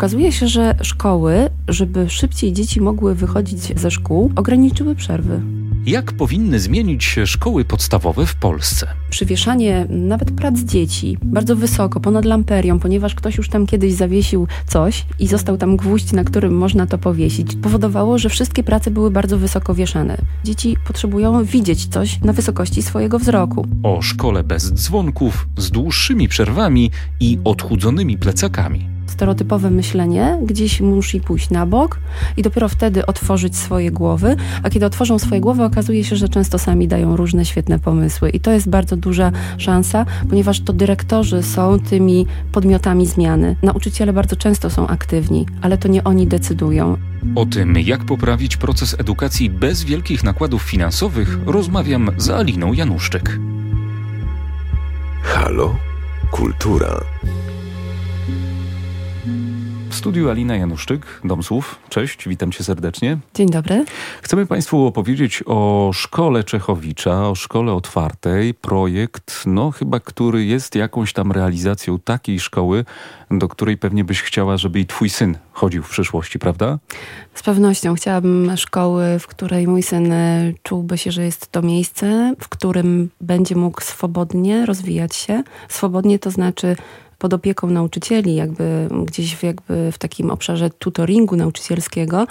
Okazuje się, że szkoły, żeby szybciej dzieci mogły wychodzić ze szkół, ograniczyły przerwy. Jak powinny zmienić się szkoły podstawowe w Polsce? Przywieszanie nawet prac dzieci bardzo wysoko, ponad lamperią, ponieważ ktoś już tam kiedyś zawiesił coś i został tam gwóźdź, na którym można to powiesić, powodowało, że wszystkie prace były bardzo wysoko wieszane. Dzieci potrzebują widzieć coś na wysokości swojego wzroku. O szkole bez dzwonków, z dłuższymi przerwami i odchudzonymi plecakami stereotypowe myślenie, gdzieś musi pójść na bok i dopiero wtedy otworzyć swoje głowy, a kiedy otworzą swoje głowy, okazuje się, że często sami dają różne świetne pomysły i to jest bardzo duża szansa, ponieważ to dyrektorzy są tymi podmiotami zmiany. Nauczyciele bardzo często są aktywni, ale to nie oni decydują. O tym, jak poprawić proces edukacji bez wielkich nakładów finansowych, rozmawiam z Aliną Januszczyk. Halo? Kultura studiu Alina Januszczyk, Dom Słów. Cześć, witam cię serdecznie. Dzień dobry. Chcemy Państwu opowiedzieć o szkole Czechowicza, o szkole otwartej. Projekt, no chyba, który jest jakąś tam realizacją takiej szkoły, do której pewnie byś chciała, żeby i twój syn chodził w przyszłości, prawda? Z pewnością chciałabym szkoły, w której mój syn e, czułby się, że jest to miejsce, w którym będzie mógł swobodnie rozwijać się. Swobodnie to znaczy pod opieką nauczycieli, jakby gdzieś w, jakby w takim obszarze tutoringu nauczycielskiego,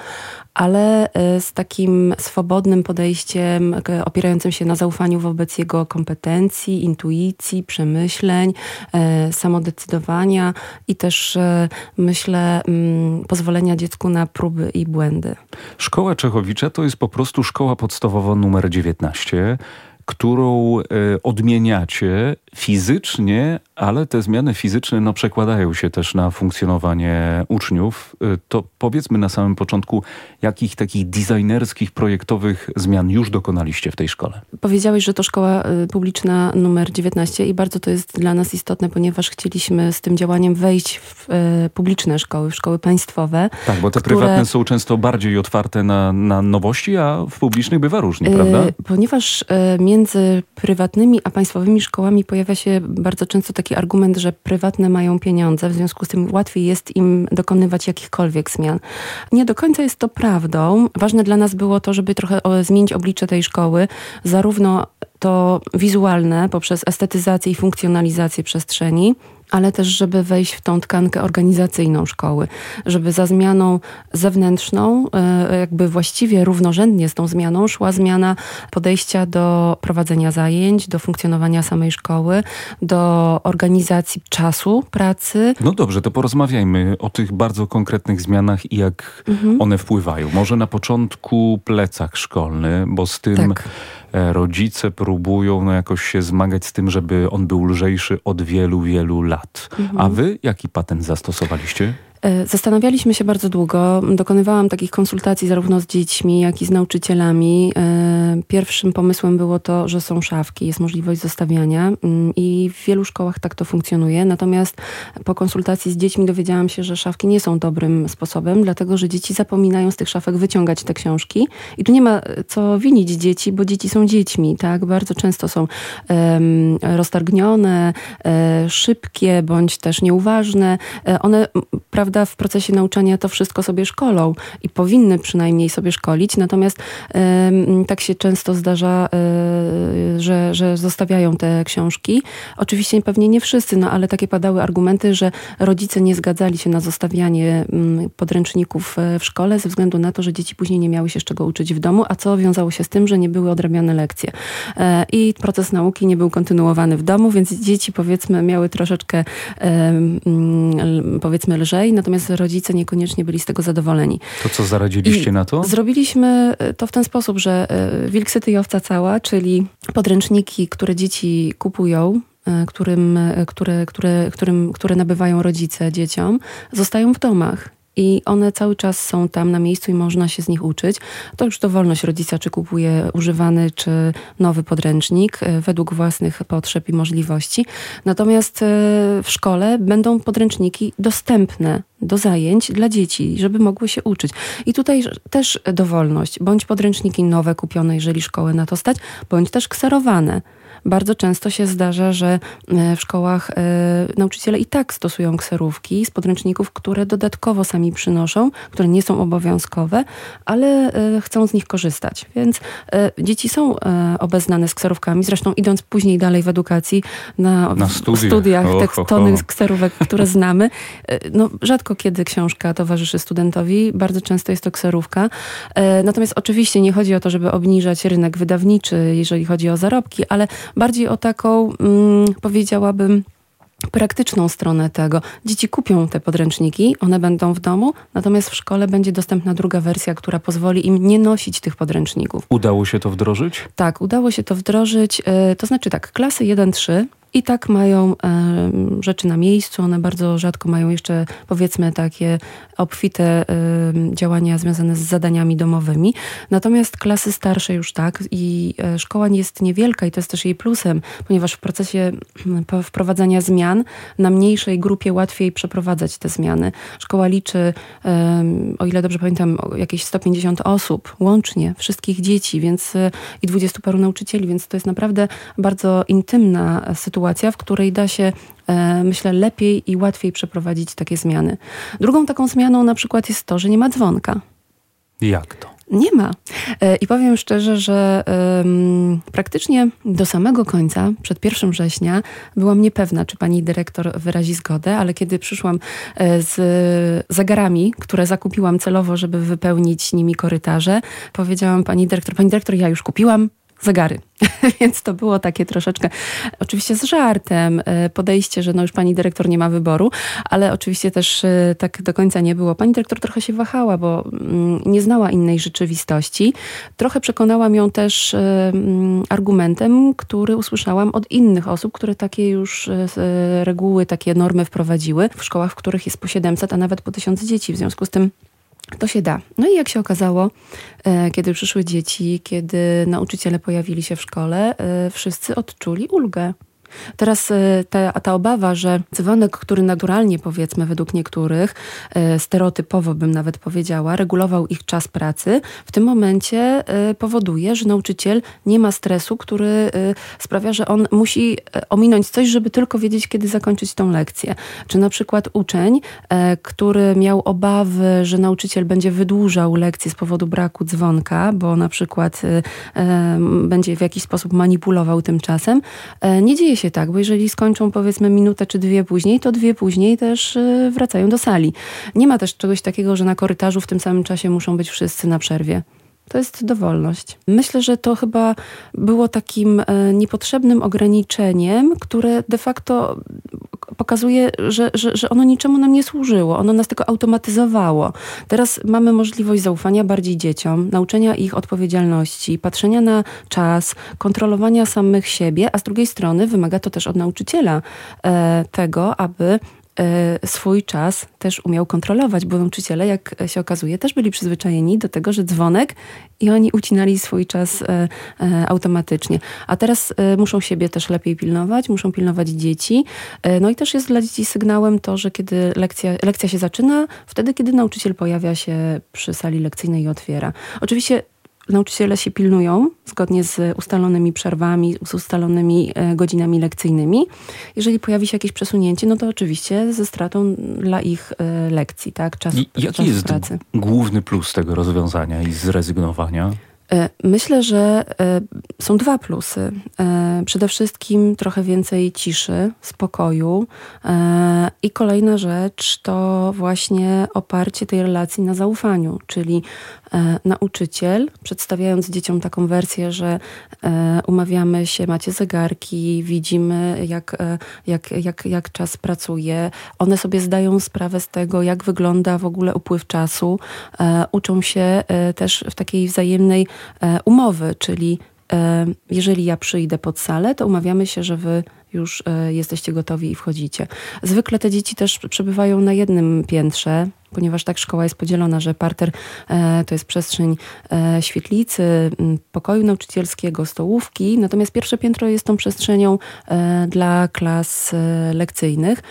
ale e, z takim swobodnym podejściem opierającym się na zaufaniu wobec jego kompetencji, intuicji, przemyśleń, e, samodecydowania i też e, myślę mm, pozwolenia dziecku na próby i błędy. Szkoła Czechowicza to jest po prostu szkoła podstawowa numer 19 którą odmieniacie fizycznie, ale te zmiany fizyczne no, przekładają się też na funkcjonowanie uczniów. Y, to powiedzmy na samym początku, jakich takich designerskich, projektowych zmian już dokonaliście w tej szkole? Powiedziałeś, że to szkoła y, publiczna numer 19 i bardzo to jest dla nas istotne, ponieważ chcieliśmy z tym działaniem wejść w y, publiczne szkoły, w szkoły państwowe. Tak, bo te które... prywatne są często bardziej otwarte na, na nowości, a w publicznych bywa różnie, prawda? Ponieważ między prywatnymi a państwowymi szkołami pojawia się bardzo często taki argument, że prywatne mają pieniądze, w związku z tym łatwiej jest im dokonywać jakichkolwiek zmian. Nie do końca jest to prawdą. Ważne dla nas było to, żeby trochę zmienić oblicze tej szkoły, zarówno to wizualne poprzez estetyzację i funkcjonalizację przestrzeni, ale też, żeby wejść w tą tkankę organizacyjną szkoły, żeby za zmianą zewnętrzną, e, jakby właściwie równorzędnie z tą zmianą szła zmiana podejścia do prowadzenia zajęć, do funkcjonowania samej szkoły, do organizacji czasu pracy. No dobrze, to porozmawiajmy o tych bardzo konkretnych zmianach i jak mhm. one wpływają. Może na początku plecak szkolny, bo z tym tak. E, rodzice próbują no, jakoś się zmagać z tym, żeby on był lżejszy od wielu, wielu lat. Mhm. A wy jaki patent zastosowaliście? E, zastanawialiśmy się bardzo długo. Dokonywałam takich konsultacji zarówno z dziećmi, jak i z nauczycielami. E, pierwszym pomysłem było to, że są szafki, jest możliwość zostawiania mm, i w wielu szkołach tak to funkcjonuje. Natomiast po konsultacji z dziećmi dowiedziałam się, że szafki nie są dobrym sposobem, dlatego że dzieci zapominają z tych szafek wyciągać te książki. I tu nie ma co winić dzieci, bo dzieci są dziećmi, tak? Bardzo często są um, roztargnione, szybkie, bądź też nieuważne. One, prawda, prawda, w procesie nauczania to wszystko sobie szkolą i powinny przynajmniej sobie szkolić, natomiast y, tak się często zdarza, y, że, że zostawiają te książki. Oczywiście pewnie nie wszyscy, no ale takie padały argumenty, że rodzice nie zgadzali się na zostawianie y, podręczników e, w szkole ze względu na to, że dzieci później nie miały się z czego uczyć w domu, a co wiązało się z tym, że nie były odrabiane lekcje. E, I proces nauki nie był kontynuowany w domu, więc dzieci powiedzmy miały troszeczkę powiedzmy lżej, natomiast rodzice niekoniecznie byli z tego zadowoleni. To co zaradziliście I na to? Zrobiliśmy e, to w ten sposób, że e, Wilksyty i owca cała, czyli podręczniki, które dzieci kupują, e, którym, które, które, którym, które nabywają rodzice dzieciom, zostają w domach i one cały czas są tam na miejscu i można się z nich uczyć. To już dowolność rodzica, czy kupuje używany, czy nowy podręcznik według własnych potrzeb i możliwości. Natomiast w szkole będą podręczniki dostępne do zajęć dla dzieci, żeby mogły się uczyć. I tutaj też dowolność, bądź podręczniki nowe kupione, jeżeli szkołę na to stać, bądź też kserowane. Bardzo często się zdarza, że w szkołach nauczyciele i tak stosują kserówki z podręczników, które dodatkowo sami przynoszą, które nie są obowiązkowe, ale chcą z nich korzystać. Więc dzieci są obeznane z kserówkami, zresztą idąc później dalej w edukacji na, na studiach, studiach te tony kserówek, które znamy, no rzadko kiedy książka towarzyszy studentowi, bardzo często jest to kserówka. E, natomiast oczywiście nie chodzi o to, żeby obniżać rynek wydawniczy, jeżeli chodzi o zarobki, ale bardziej o taką, mm, powiedziałabym, praktyczną stronę tego. Dzieci kupią te podręczniki, one będą w domu, natomiast w szkole będzie dostępna druga wersja, która pozwoli im nie nosić tych podręczników. Udało się to wdrożyć? Tak, udało się to wdrożyć. E, to znaczy tak, klasy 1-3 i tak mają e, rzeczy na miejscu. One bardzo rzadko mają jeszcze, powiedzmy, takie obfite e, działania związane z zadaniami domowymi. Natomiast klasy starsze już tak i e, szkoła jest niewielka i to jest też jej plusem, ponieważ w procesie wprowadzania zmian na mniejszej grupie łatwiej przeprowadzać te zmiany. Szkoła liczy, e, o ile dobrze pamiętam, jakieś 150 osób łącznie, wszystkich dzieci, więc e, i 20 paru nauczycieli, więc to jest naprawdę bardzo intymna sytuacja sytuacja, w której da się, e, myślę, lepiej i łatwiej przeprowadzić takie zmiany. Drugą taką zmianą na przykład jest to, że nie ma dzwonka. Jak to? Nie ma. E, I powiem szczerze, że um, praktycznie do samego końca, przed 1 września, byłam niepewna, czy pani dyrektor wyrazi zgodę, ale kiedy przyszłam e, z zegarami, które zakupiłam celowo, żeby wypełnić nimi korytarze, powiedziałam pani dyrektor, pani dyrektor, ja już kupiłam, zegary. Więc to było takie troszeczkę, oczywiście z żartem, e, podejście, że no już pani dyrektor nie ma wyboru, ale oczywiście też e, tak do końca nie było. Pani dyrektor trochę się wahała, bo mm, nie znała innej rzeczywistości. Trochę przekonałam ją też e, mm, argumentem, który usłyszałam od innych osób, które takie już reguły, takie normy wprowadziły w szkołach, w których jest po 700, a nawet po 1000 dzieci. W związku z tym to się da. No i jak się okazało, e, kiedy przyszły dzieci, kiedy nauczyciele pojawili się w szkole, e, wszyscy odczuli ulgę. Teraz e, ta, ta obawa, że dzwonek, który naturalnie powiedzmy według niektórych, e, stereotypowo bym nawet powiedziała, regulował ich czas pracy, w tym momencie e, powoduje, że nauczyciel nie ma stresu, który sprawia, że on musi ominąć coś, żeby tylko wiedzieć, kiedy zakończyć tą lekcję. Czy na przykład uczeń, który miał obawy, że nauczyciel będzie wydłużał lekcję z powodu braku dzwonka, bo na przykład będzie w jakiś sposób manipulował tym czasem, nie dzieje się tak, bo jeżeli skończą powiedzmy minutę czy dwie później, to dwie później też y, wracają do sali. Nie ma też czegoś takiego, że na korytarzu w tym samym czasie muszą być wszyscy na przerwie. To jest dowolność. Myślę, że to chyba było takim e, niepotrzebnym ograniczeniem, które de facto pokazuje, że, że, że ono niczemu nam nie służyło. Ono nas tylko automatyzowało. Teraz mamy możliwość zaufania bardziej dzieciom, nauczenia ich odpowiedzialności, patrzenia na czas, kontrolowania samych siebie, a z drugiej strony wymaga to też od nauczyciela e, tego, aby swój czas też umiał kontrolować, bo nauczyciele, jak się okazuje, też byli przyzwyczajeni do tego, że dzwonek i oni ucinali swój czas e, e, automatycznie. A teraz muszą siebie też lepiej pilnować, muszą pilnować dzieci. No i też jest dla dzieci sygnałem to, że kiedy lekcja, lekcja się zaczyna, wtedy, kiedy nauczyciel pojawia się przy sali lekcyjnej i otwiera. Oczywiście nauczyciele się pilnują zgodnie z ustalonymi przerwami, z ustalonymi e, godzinami lekcyjnymi. Jeżeli pojawi się jakieś przesunięcie, no to oczywiście ze stratą dla ich e, lekcji, tak? Czas, I jaki czas jest pracy. główny plus tego rozwiązania i zrezygnowania? E, myślę, że są dwa plusy. Przede wszystkim trochę więcej ciszy, spokoju i kolejna rzecz to właśnie oparcie tej relacji na zaufaniu, czyli E, nauczyciel, przedstawiając dzieciom taką wersję, że e, umawiamy się, macie zegarki, widzimy jak, e, jak, jak, jak czas pracuje. One sobie zdają sprawę z tego, jak wygląda w ogóle upływ czasu. Uczą się też w takiej wzajemnej umowy, czyli jeżeli ja przyjdę pod salę, to umawiamy się, że wy już jesteście gotowi i wchodzicie. Zwykle te dzieci też przebywają na jednym piętrze, ponieważ tak szkoła jest podzielona, że parter e, to jest przestrzeń e, świetlicy, pokoju nauczycielskiego, stołówki, natomiast pierwsze piętro jest tą przestrzenią e, dla klas lekcyjnych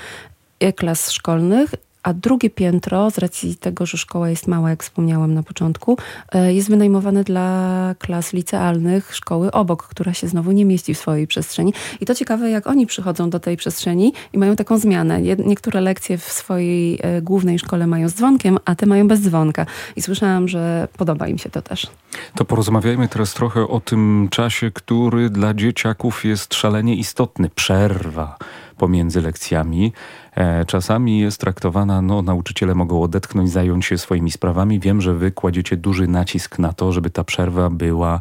klas szkolnych a drugie piętro, z racji tego, że szkoła jest mała, jak wspomniałam na początku, e, jest wynajmowane dla klas licealnych szkoły obok, która się znowu nie mieści w swojej przestrzeni. I to ciekawe, jak oni przychodzą do tej przestrzeni i mają taką zmianę. Niektóre lekcje w swojej e, głównej szkole mają z dzwonkiem, a te mają bez dzwonka. I słyszałam, że podoba im się to też. To porozmawiajmy teraz trochę o tym czasie, który dla dzieciaków jest szalenie istotny. Przerwa pomiędzy lekcjami. E, czasami jest traktowana, no nauczyciele mogą odetchnąć, zająć się swoimi sprawami. Wiem, że wy kładziecie duży nacisk na to, żeby ta przerwa była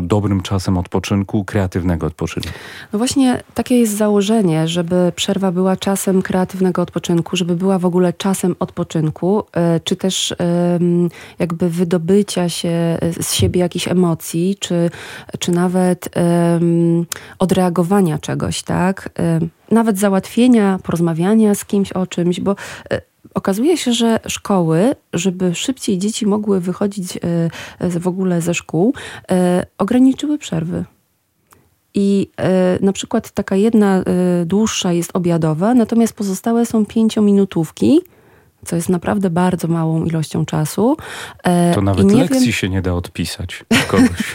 dobrym czasem odpoczynku, kreatywnego odpoczynku. No właśnie takie jest założenie, żeby przerwa była czasem kreatywnego odpoczynku, żeby była w ogóle czasem odpoczynku, e, czy też jakby wydobycia się e, z siebie jakichś emocji, czy, czy nawet odreagowania czegoś, tak? Nawet załatwienia, porozmawiania z kimś o czymś, bo e, okazuje się, że szkoły, żeby szybciej dzieci mogły wychodzić e, w ogóle ze szkół, e, ograniczyły przerwy. I na przykład taka jedna dłuższa jest obiadowa, natomiast pozostałe są pięciominutówki, co jest naprawdę bardzo małą ilością czasu. To nawet lekcji wiem... się nie da odpisać kogoś.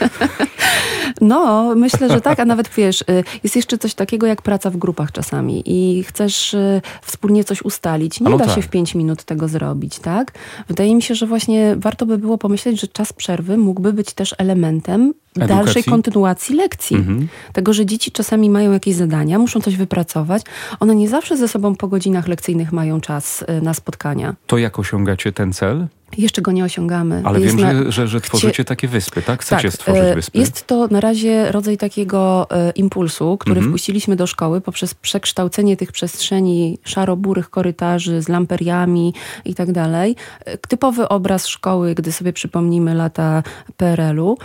No, myślę, że tak, a nawet wiesz, y, jest jeszcze coś takiego jak praca w grupach czasami i chcesz y, wspólnie coś ustalić. Nie no da tak. się w pięć minut tego zrobić, tak? Wydaje mi się, że właśnie warto by było pomyśleć, że czas przerwy mógłby być też elementem Edukacji? dalszej kontynuacji lekcji. Mhm. Tego, że dzieci czasami mają jakieś zadania, muszą coś wypracować. One nie zawsze ze sobą po godzinach lekcyjnych mają czas y, na spotkania. To jak osiągacie ten cel? Jeszcze go nie osiągamy. Ale jest wiem, na... że, że, że, tworzycie Chcie... takie wyspy, tak? Chcecie tak, stworzyć e, wyspy. Jest to na razie rodzaj takiego e, impulsu, który mhm. wpuściliśmy do szkoły poprzez przekształcenie tych przestrzeni szaro-burych korytarzy z lamperiami i tak dalej. Typowy obraz szkoły, gdy sobie przypomnimy lata PRL-u.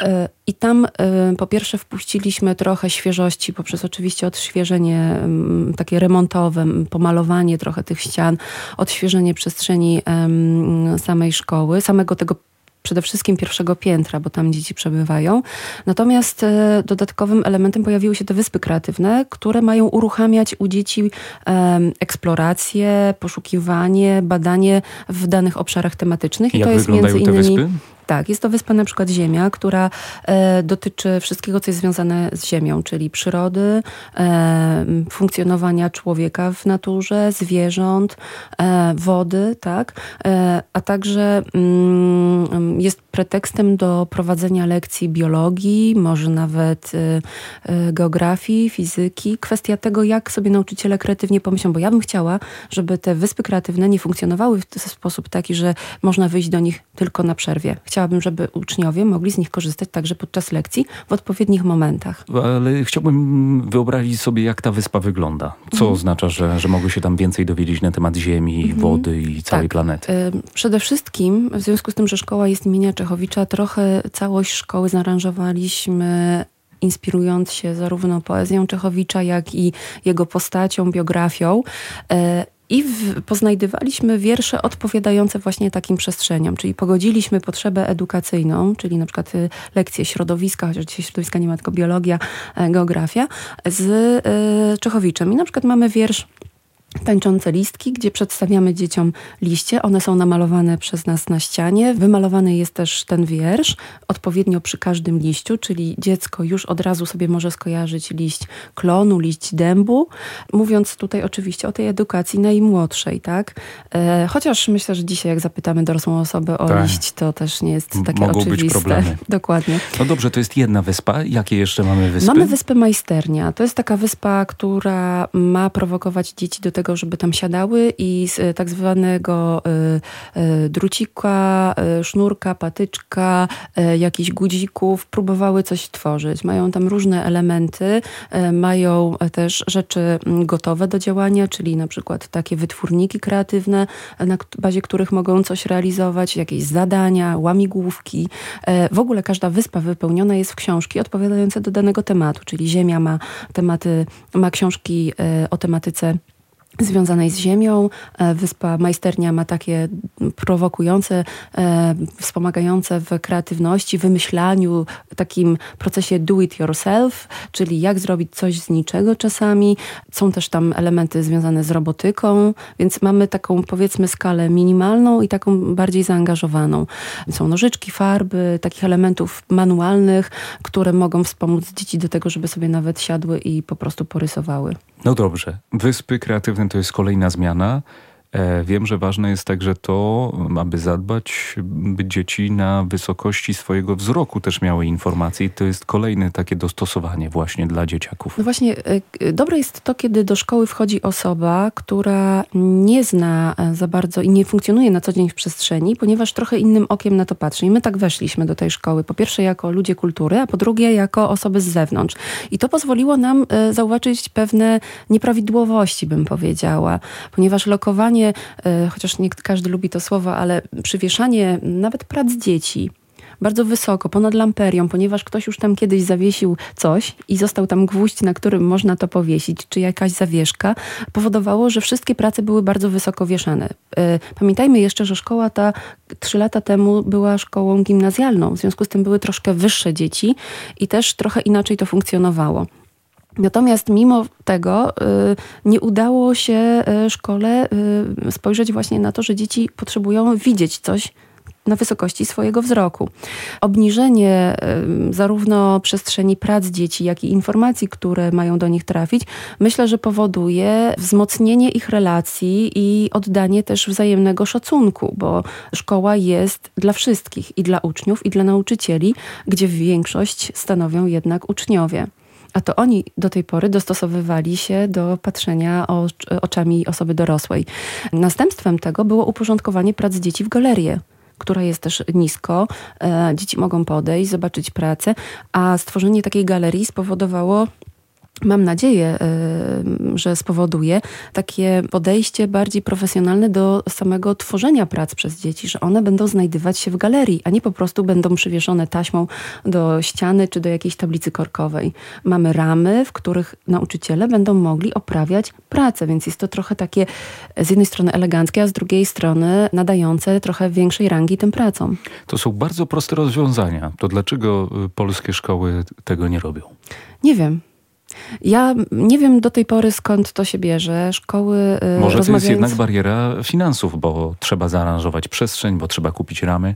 E, I tam e, po pierwsze wpuściliśmy trochę świeżości poprzez oczywiście odświeżenie mm, takie remontowe, pomalowanie trochę tych ścian, odświeżenie przestrzeni samej szkoły, samego tego przede wszystkim pierwszego piętra, bo tam dzieci przebywają. Natomiast e, dodatkowym elementem pojawiły się te wyspy kreatywne, które mają uruchamiać u dzieci eksplorację, poszukiwanie, badanie w danych obszarach tematycznych. I Jak to jest między innymi. Wyspy? Tak, jest to wyspa na przykład Ziemia, która e, dotyczy wszystkiego, co jest związane z Ziemią, czyli przyrody, e, funkcjonowania człowieka w naturze, zwierząt, e, wody, tak, e, a także mm, jest pretekstem do prowadzenia lekcji biologii, może nawet e, e, geografii, fizyki. Kwestia tego, jak sobie nauczyciele kreatywnie pomyślą, bo ja bym chciała, żeby te wyspy kreatywne nie funkcjonowały w sposób taki, że można wyjść do nich tylko na przerwie chciałabym, żeby uczniowie mogli z nich korzystać także podczas lekcji w odpowiednich momentach. Ale chciałbym wyobrazić sobie, jak ta wyspa wygląda. Co mhm. oznacza, że, że mogły się tam więcej dowiedzieć na temat Ziemi, mhm. wody i całej tak. planety? Przede wszystkim, w związku z tym, że szkoła jest imienia Czechowicza, trochę całość szkoły zaaranżowaliśmy inspirując się zarówno poezją Czechowicza, jak i jego postacią, biografią. I w, poznajdywaliśmy wiersze odpowiadające właśnie takim przestrzeniom, czyli pogodziliśmy potrzebę edukacyjną, czyli na przykład y, lekcje środowiska, chociaż dzisiaj środowiska nie ma, tylko biologia, e, geografia, z y, Czechowiczem. I na przykład mamy wiersz tańczące listki, gdzie przedstawiamy dzieciom liście. One są namalowane przez nas na ścianie. Wymalowany jest też ten wiersz odpowiednio przy każdym liściu, czyli dziecko już od razu sobie może skojarzyć liść klonu, liść dębu. Mówiąc tutaj oczywiście o tej edukacji najmłodszej, tak? E, chociaż myślę, że dzisiaj jak zapytamy dorosłą osobę o tak. liść, to też nie jest takie Mogą oczywiste. Być problemy. Dokładnie. No dobrze, to jest jedna wyspa. Jakie jeszcze mamy wyspy? Mamy wyspę Majsternia. To jest taka wyspa, która ma prowokować dzieci do tego, tego, żeby tam siadały i z e, tak zwanego e, e, drucika, sznurka, patyczka, jakichś guzików próbowały coś tworzyć. Mają tam różne elementy, mają też rzeczy gotowe do działania, czyli na przykład takie wytwórniki kreatywne, na bazie których mogą coś realizować, jakieś zadania, łamigłówki. W ogóle każda wyspa wypełniona jest w książki odpowiadające do danego tematu, czyli Ziemia ma tematy, ma książki o tematyce związanej z ziemią. E, wyspa Majsternia ma takie prowokujące, e, wspomagające w kreatywności, wymyślaniu, takim procesie do it yourself, czyli jak zrobić coś z niczego czasami. Są też tam elementy związane z robotyką, więc mamy taką powiedzmy skalę minimalną i taką bardziej zaangażowaną. Są nożyczki, farby, takich elementów manualnych, które mogą wspomóc dzieci do tego, żeby sobie nawet siadły i po prostu porysowały. No dobrze. Wyspy kreatywne to jest kolejna zmiana. E, wiem, że ważne jest także to, aby zadbać, by dzieci na wysokości swojego wzroku też miały informacje i to jest kolejne takie dostosowanie właśnie dla dzieciaków. No właśnie, e, dobre jest to, kiedy do szkoły wchodzi osoba, która nie zna e, za bardzo i nie funkcjonuje na co dzień w przestrzeni, ponieważ trochę innym okiem na to patrzy. I my tak weszliśmy do tej szkoły. Po pierwsze jako ludzie kultury, a po drugie jako osoby z zewnątrz. I to pozwoliło nam zauważyć pewne nieprawidłowości, bym powiedziała, ponieważ lokowanie E, chociaż nie każdy lubi to słowo, ale przywieszanie nawet prac dzieci bardzo wysoko, ponad lamperią, ponieważ ktoś już tam kiedyś zawiesił coś i został tam gwóźdź, na którym można to powiesić, czy jakaś zawieszka, powodowało, że wszystkie prace były bardzo wysoko wieszane. E, pamiętajmy jeszcze, że szkoła ta trzy lata temu była szkołą gimnazjalną, w związku z tym były troszkę wyższe dzieci i też trochę inaczej to funkcjonowało. Natomiast mimo tego y, nie udało się y, szkole y, spojrzeć właśnie na to, że dzieci potrzebują widzieć coś na wysokości swojego wzroku. Obniżenie zarówno przestrzeni prac dzieci, jak i informacji, które mają do nich trafić, myślę, że powoduje wzmocnienie ich relacji i oddanie też wzajemnego szacunku, bo szkoła jest dla wszystkich i dla uczniów, i dla nauczycieli, gdzie większość stanowią jednak uczniowie a to oni do tej pory dostosowywali się do patrzenia oczami osoby dorosłej. Następstwem tego było uporządkowanie prac dzieci w galerię która jest też nisko. E, dzieci mogą podejść, zobaczyć pracę, a stworzenie takiej galerii spowodowało mam nadzieję, y, że spowoduje takie podejście bardziej profesjonalne do samego tworzenia prac przez dzieci, że one będą znajdywać się w galerii, a nie po prostu będą przywieszone taśmą do ściany czy do jakiejś tablicy korkowej. Mamy ramy, w których nauczyciele będą mogli oprawiać pracę, więc jest to trochę takie z jednej strony eleganckie, a z drugiej strony nadające trochę większej rangi tym pracom. To są bardzo proste rozwiązania. To dlaczego y, polskie szkoły tego nie robią? Nie wiem. Ja nie wiem do tej pory skąd to się bierze. Szkoły. Y, Może rozmawiając... to jest jednak bariera finansów, bo trzeba zaaranżować przestrzeń, bo trzeba kupić ramy.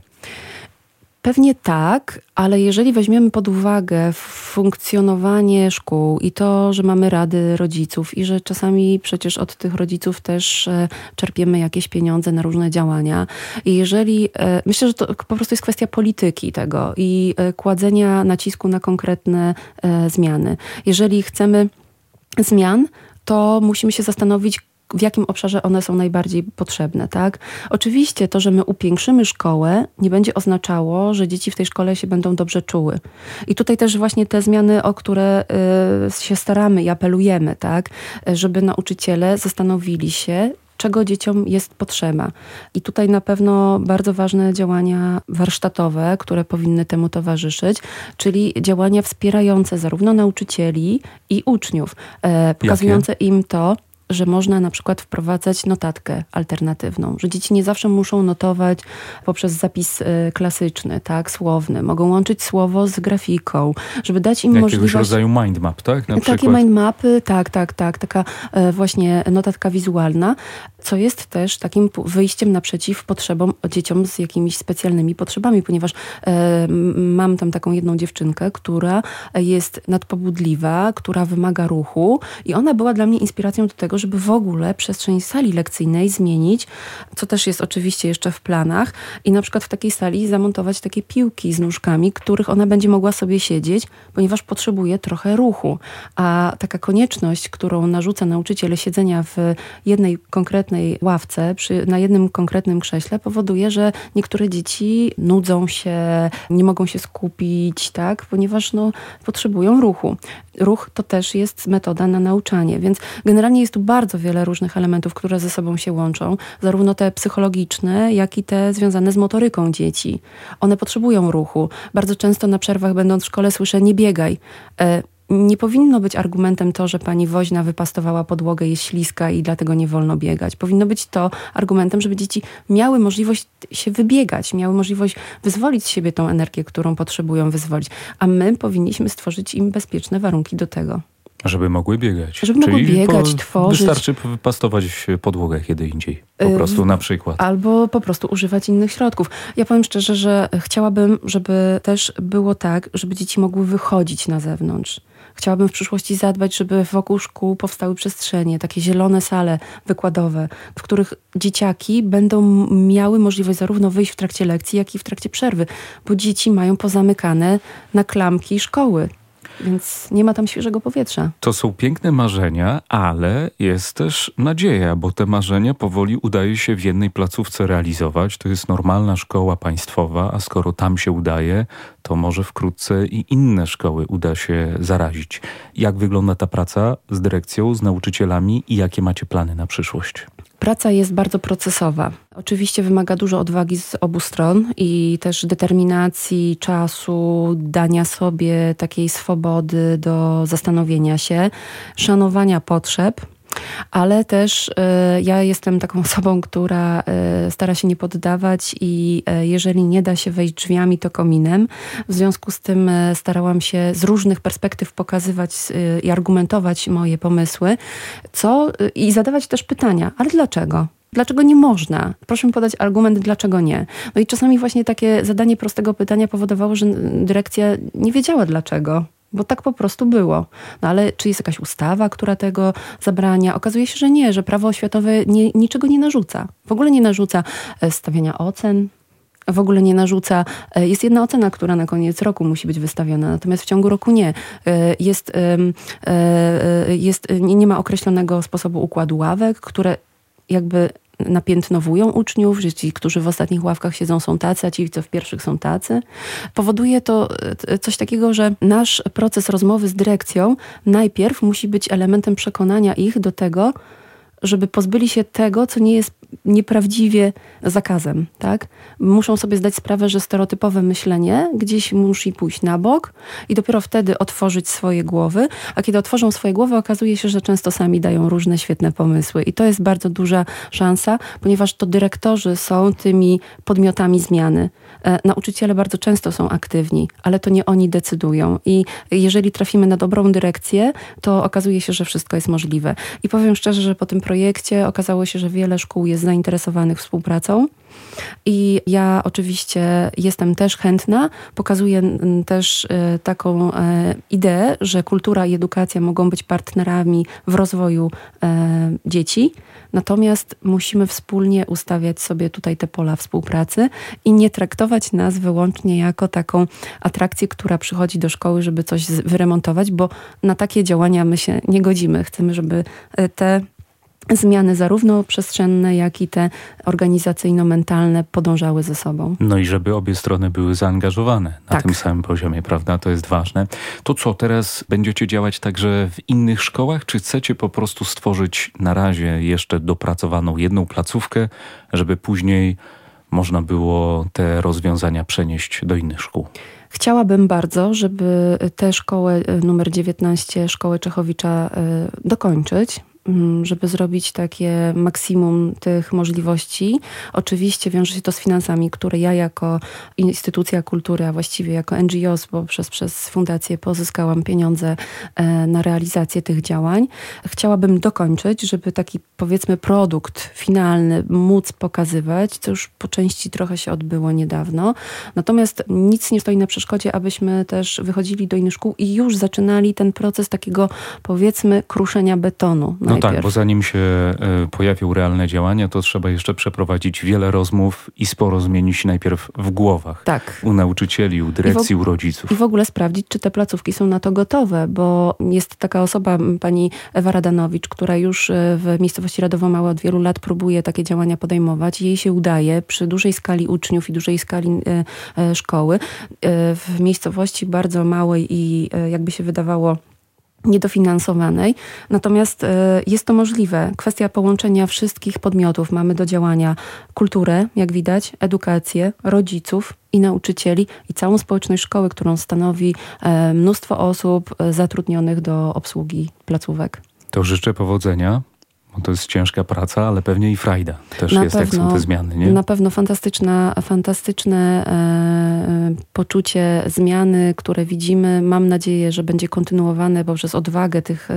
Pewnie tak, ale jeżeli weźmiemy pod uwagę funkcjonowanie szkół i to, że mamy rady rodziców i że czasami przecież od tych rodziców też e, czerpiemy jakieś pieniądze na różne działania, i jeżeli e, myślę, że to po prostu jest kwestia polityki tego i e, kładzenia nacisku na konkretne zmiany. Jeżeli chcemy zmian, to musimy się zastanowić, w jakim obszarze one są najbardziej potrzebne, tak? Oczywiście to, że my upiększymy szkołę, nie będzie oznaczało, że dzieci w tej szkole się będą dobrze czuły. I tutaj też właśnie te zmiany, o które y, się staramy i apelujemy, tak? Żeby nauczyciele zastanowili się, czego dzieciom jest potrzeba. I tutaj na pewno bardzo ważne działania warsztatowe, które powinny temu towarzyszyć, czyli działania wspierające zarówno nauczycieli i uczniów, e, pokazujące Jakie? im to, że można na przykład wprowadzać notatkę alternatywną, że dzieci nie zawsze muszą notować poprzez zapis y, klasyczny, tak, słowny. Mogą łączyć słowo z grafiką, żeby dać im Jakiegoś możliwość... rodzaju mindmap, tak? Na Takie przykład. mindmapy, tak, tak, tak. Taka e, właśnie notatka wizualna, co jest też takim wyjściem naprzeciw potrzebom dzieciom z jakimiś specjalnymi potrzebami, ponieważ e, mam tam taką jedną dziewczynkę, która jest nadpobudliwa, która wymaga ruchu i ona była dla mnie inspiracją do tego, żeby w ogóle przestrzeń sali lekcyjnej zmienić, co też jest oczywiście jeszcze w planach i na przykład w takiej sali zamontować takie piłki z nóżkami, których ona będzie mogła sobie siedzieć, ponieważ potrzebuje trochę ruchu. A taka konieczność, którą narzuca nauczyciel siedzenia w jednej konkretnej ławce, przy, na jednym konkretnym krześle, powoduje, że niektóre dzieci nudzą się, nie mogą się skupić, tak, ponieważ no, potrzebują ruchu. Ruch to też jest metoda na nauczanie, więc generalnie jest tu bardzo wiele różnych elementów, które ze sobą się łączą, zarówno te psychologiczne, jak i te związane z motoryką dzieci. One potrzebują ruchu. Bardzo często na przerwach, będąc w szkole, słyszę: Nie biegaj. E, nie powinno być argumentem to, że pani woźna wypastowała podłogę, jest śliska i dlatego nie wolno biegać. Powinno być to argumentem, żeby dzieci miały możliwość się wybiegać, miały możliwość wyzwolić z siebie tą energię, którą potrzebują wyzwolić. A my powinniśmy stworzyć im bezpieczne warunki do tego. Żeby mogły biegać. Żeby mogły biegać, tworzyć. Wystarczy wypastować podłogę kiedy indziej. Po prostu na przykład. Albo po prostu używać innych środków. Ja powiem szczerze, że chciałabym, żeby też było tak, żeby dzieci mogły wychodzić na zewnątrz. Chciałabym w przyszłości zadbać, żeby wokół szkół powstały przestrzenie, takie zielone sale wykładowe, w których dzieciaki będą miały możliwość zarówno wyjść w trakcie lekcji, jak i w trakcie przerwy, bo dzieci mają pozamykane na klamki szkoły więc nie ma tam świeżego powietrza. To są piękne marzenia, ale jest też nadzieja, bo te marzenia powoli udaje się w jednej placówce realizować. To jest normalna szkoła państwowa, a skoro tam się udaje, to może wkrótce i inne szkoły uda się zarazić. Jak wygląda ta praca z dyrekcją, z nauczycielami i jakie macie plany na przyszłość? Praca jest bardzo procesowa. Oczywiście wymaga dużo odwagi z obu stron i też determinacji, czasu, dania sobie takiej swobody do zastanowienia się, szanowania potrzeb ale też e, ja jestem taką osobą, która e, stara się nie poddawać i e, jeżeli nie da się wejść drzwiami, to kominem. W związku z tym starałam się z różnych perspektyw pokazywać i argumentować moje pomysły, co i zadawać też pytania, ale dlaczego? Dlaczego nie można? Proszę mi podać argument, dlaczego nie. No i czasami właśnie takie zadanie prostego pytania powodowało, że dyrekcja nie wiedziała dlaczego bo tak po prostu było. No ale czy jest jakaś ustawa, która tego zabrania? Okazuje się, że nie, że prawo oświatowe nie, niczego nie narzuca. W ogóle nie narzuca e, stawiania ocen, w ogóle nie narzuca. E, jest jedna ocena, która na koniec roku musi być wystawiona, natomiast w ciągu roku nie. E, jest, jest, nie ma określonego sposobu układu ławek, które jakby napiętnowują uczniów, że ci, którzy w ostatnich ławkach siedzą są tacy, a ci, co w pierwszych są tacy. Powoduje to e, coś takiego, że nasz proces rozmowy z dyrekcją najpierw musi być elementem przekonania ich do tego, żeby pozbyli się tego, co nie jest nieprawdziwie zakazem. Tak? Muszą sobie zdać sprawę, że stereotypowe myślenie gdzieś musi pójść na bok i dopiero wtedy otworzyć swoje głowy, a kiedy otworzą swoje głowy, okazuje się, że często sami dają różne świetne pomysły. I to jest bardzo duża szansa, ponieważ to dyrektorzy są tymi podmiotami zmiany. E, nauczyciele bardzo często są aktywni, ale to nie oni decydują. I jeżeli trafimy na dobrą dyrekcję, to okazuje się, że wszystko jest możliwe. I powiem szczerze, że po tym projekcie okazało się, że wiele szkół jest zainteresowanych współpracą. I ja oczywiście jestem też chętna, pokazuję też e, taką e, ideę, że kultura i edukacja mogą być partnerami w rozwoju e, dzieci, natomiast musimy wspólnie ustawiać sobie tutaj te pola współpracy i nie traktować nas wyłącznie jako taką atrakcję, która przychodzi do szkoły, żeby coś wyremontować, bo na takie działania my się nie godzimy. Chcemy, żeby te zmiany zarówno przestrzenne, jak i te organizacyjno-mentalne podążały ze sobą. No i żeby obie strony były zaangażowane na tak. tym samym poziomie, prawda? To jest ważne. To co, teraz będziecie działać także w innych szkołach, czy chcecie po prostu stworzyć na razie jeszcze dopracowaną jedną placówkę, żeby później można było te rozwiązania przenieść do innych szkół? Chciałabym bardzo, żeby tę szkołę e, numer 19, szkołę Czechowicza e, dokończyć. Mm, żeby zrobić takie maksimum tych możliwości. Oczywiście wiąże się to z finansami, które ja jako instytucja kultury, a właściwie jako NGOs, bo przez, przez fundację pozyskałam pieniądze e, na realizację tych działań. Chciałabym dokończyć, żeby taki powiedzmy produkt finalny móc pokazywać, co już po części trochę się odbyło niedawno. Natomiast nic nie stoi na przeszkodzie, abyśmy też wychodzili do innych szkół i już zaczynali ten proces takiego powiedzmy kruszenia betonu. No najpierw. tak, bo zanim się e, pojawią realne działania, to trzeba jeszcze przeprowadzić wiele rozmów i sporo zmienić najpierw w głowach. Tak. U nauczycieli, u dyrekcji, u rodziców. I w ogóle sprawdzić, czy te placówki są na to gotowe, bo jest taka osoba, pani Ewa Radanowicz, która już e, w miejscowości Radowo-Małe od wielu lat próbuje takie działania podejmować. Jej się udaje przy dużej skali uczniów i dużej skali e, szkoły. W miejscowości bardzo małej i jakby się wydawało niedofinansowanej. Natomiast e, jest to możliwe. Kwestia połączenia wszystkich podmiotów. Mamy do działania kulturę, jak widać, edukację, rodziców i nauczycieli i całą społeczność szkoły, którą stanowi e, mnóstwo osób e, zatrudnionych do obsługi placówek. To życzę powodzenia. Bo to jest ciężka praca, ale pewnie i frajda też na jest, pewno, jak są te zmiany, nie? Na pewno fantastyczna, fantastyczne e, poczucie zmiany, które widzimy. Mam nadzieję, że będzie kontynuowane poprzez odwagę tych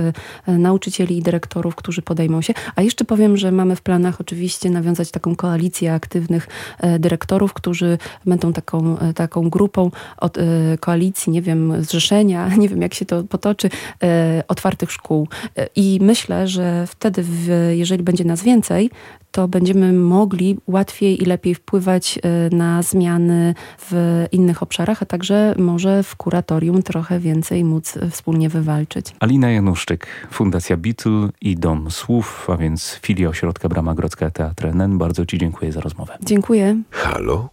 e, nauczycieli i dyrektorów, którzy podejmą się. A jeszcze powiem, że mamy w planach oczywiście nawiązać taką koalicję aktywnych e, dyrektorów, którzy będą taką, e, taką grupą od e, koalicji, nie wiem, zrzeszenia, nie wiem jak się to potoczy, e, otwartych szkół. I myślę, że wtedy w jeżeli będzie nas więcej, to będziemy mogli łatwiej i lepiej wpływać e, na zmiany w innych obszarach, a także może w kuratorium trochę więcej móc wspólnie wywalczyć. Alina Januszczyk, Fundacja Beatle i Dom Słów, a więc filia ośrodka Brama Grodzka Teatr NN. Bardzo Ci dziękuję za rozmowę. Dziękuję. Halo?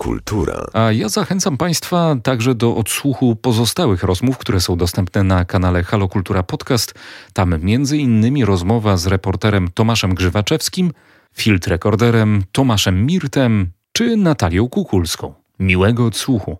Kultura. A ja zachęcam Państwa także do odsłuchu pozostałych rozmów, które są dostępne na kanale Halo Kultura Podcast. Tam między innymi rozmowa z reporterem Tomaszem Grzywaczewskim, filtrekorderem Tomaszem Mirtem czy Natalią Kukulską. Miłego odsłuchu.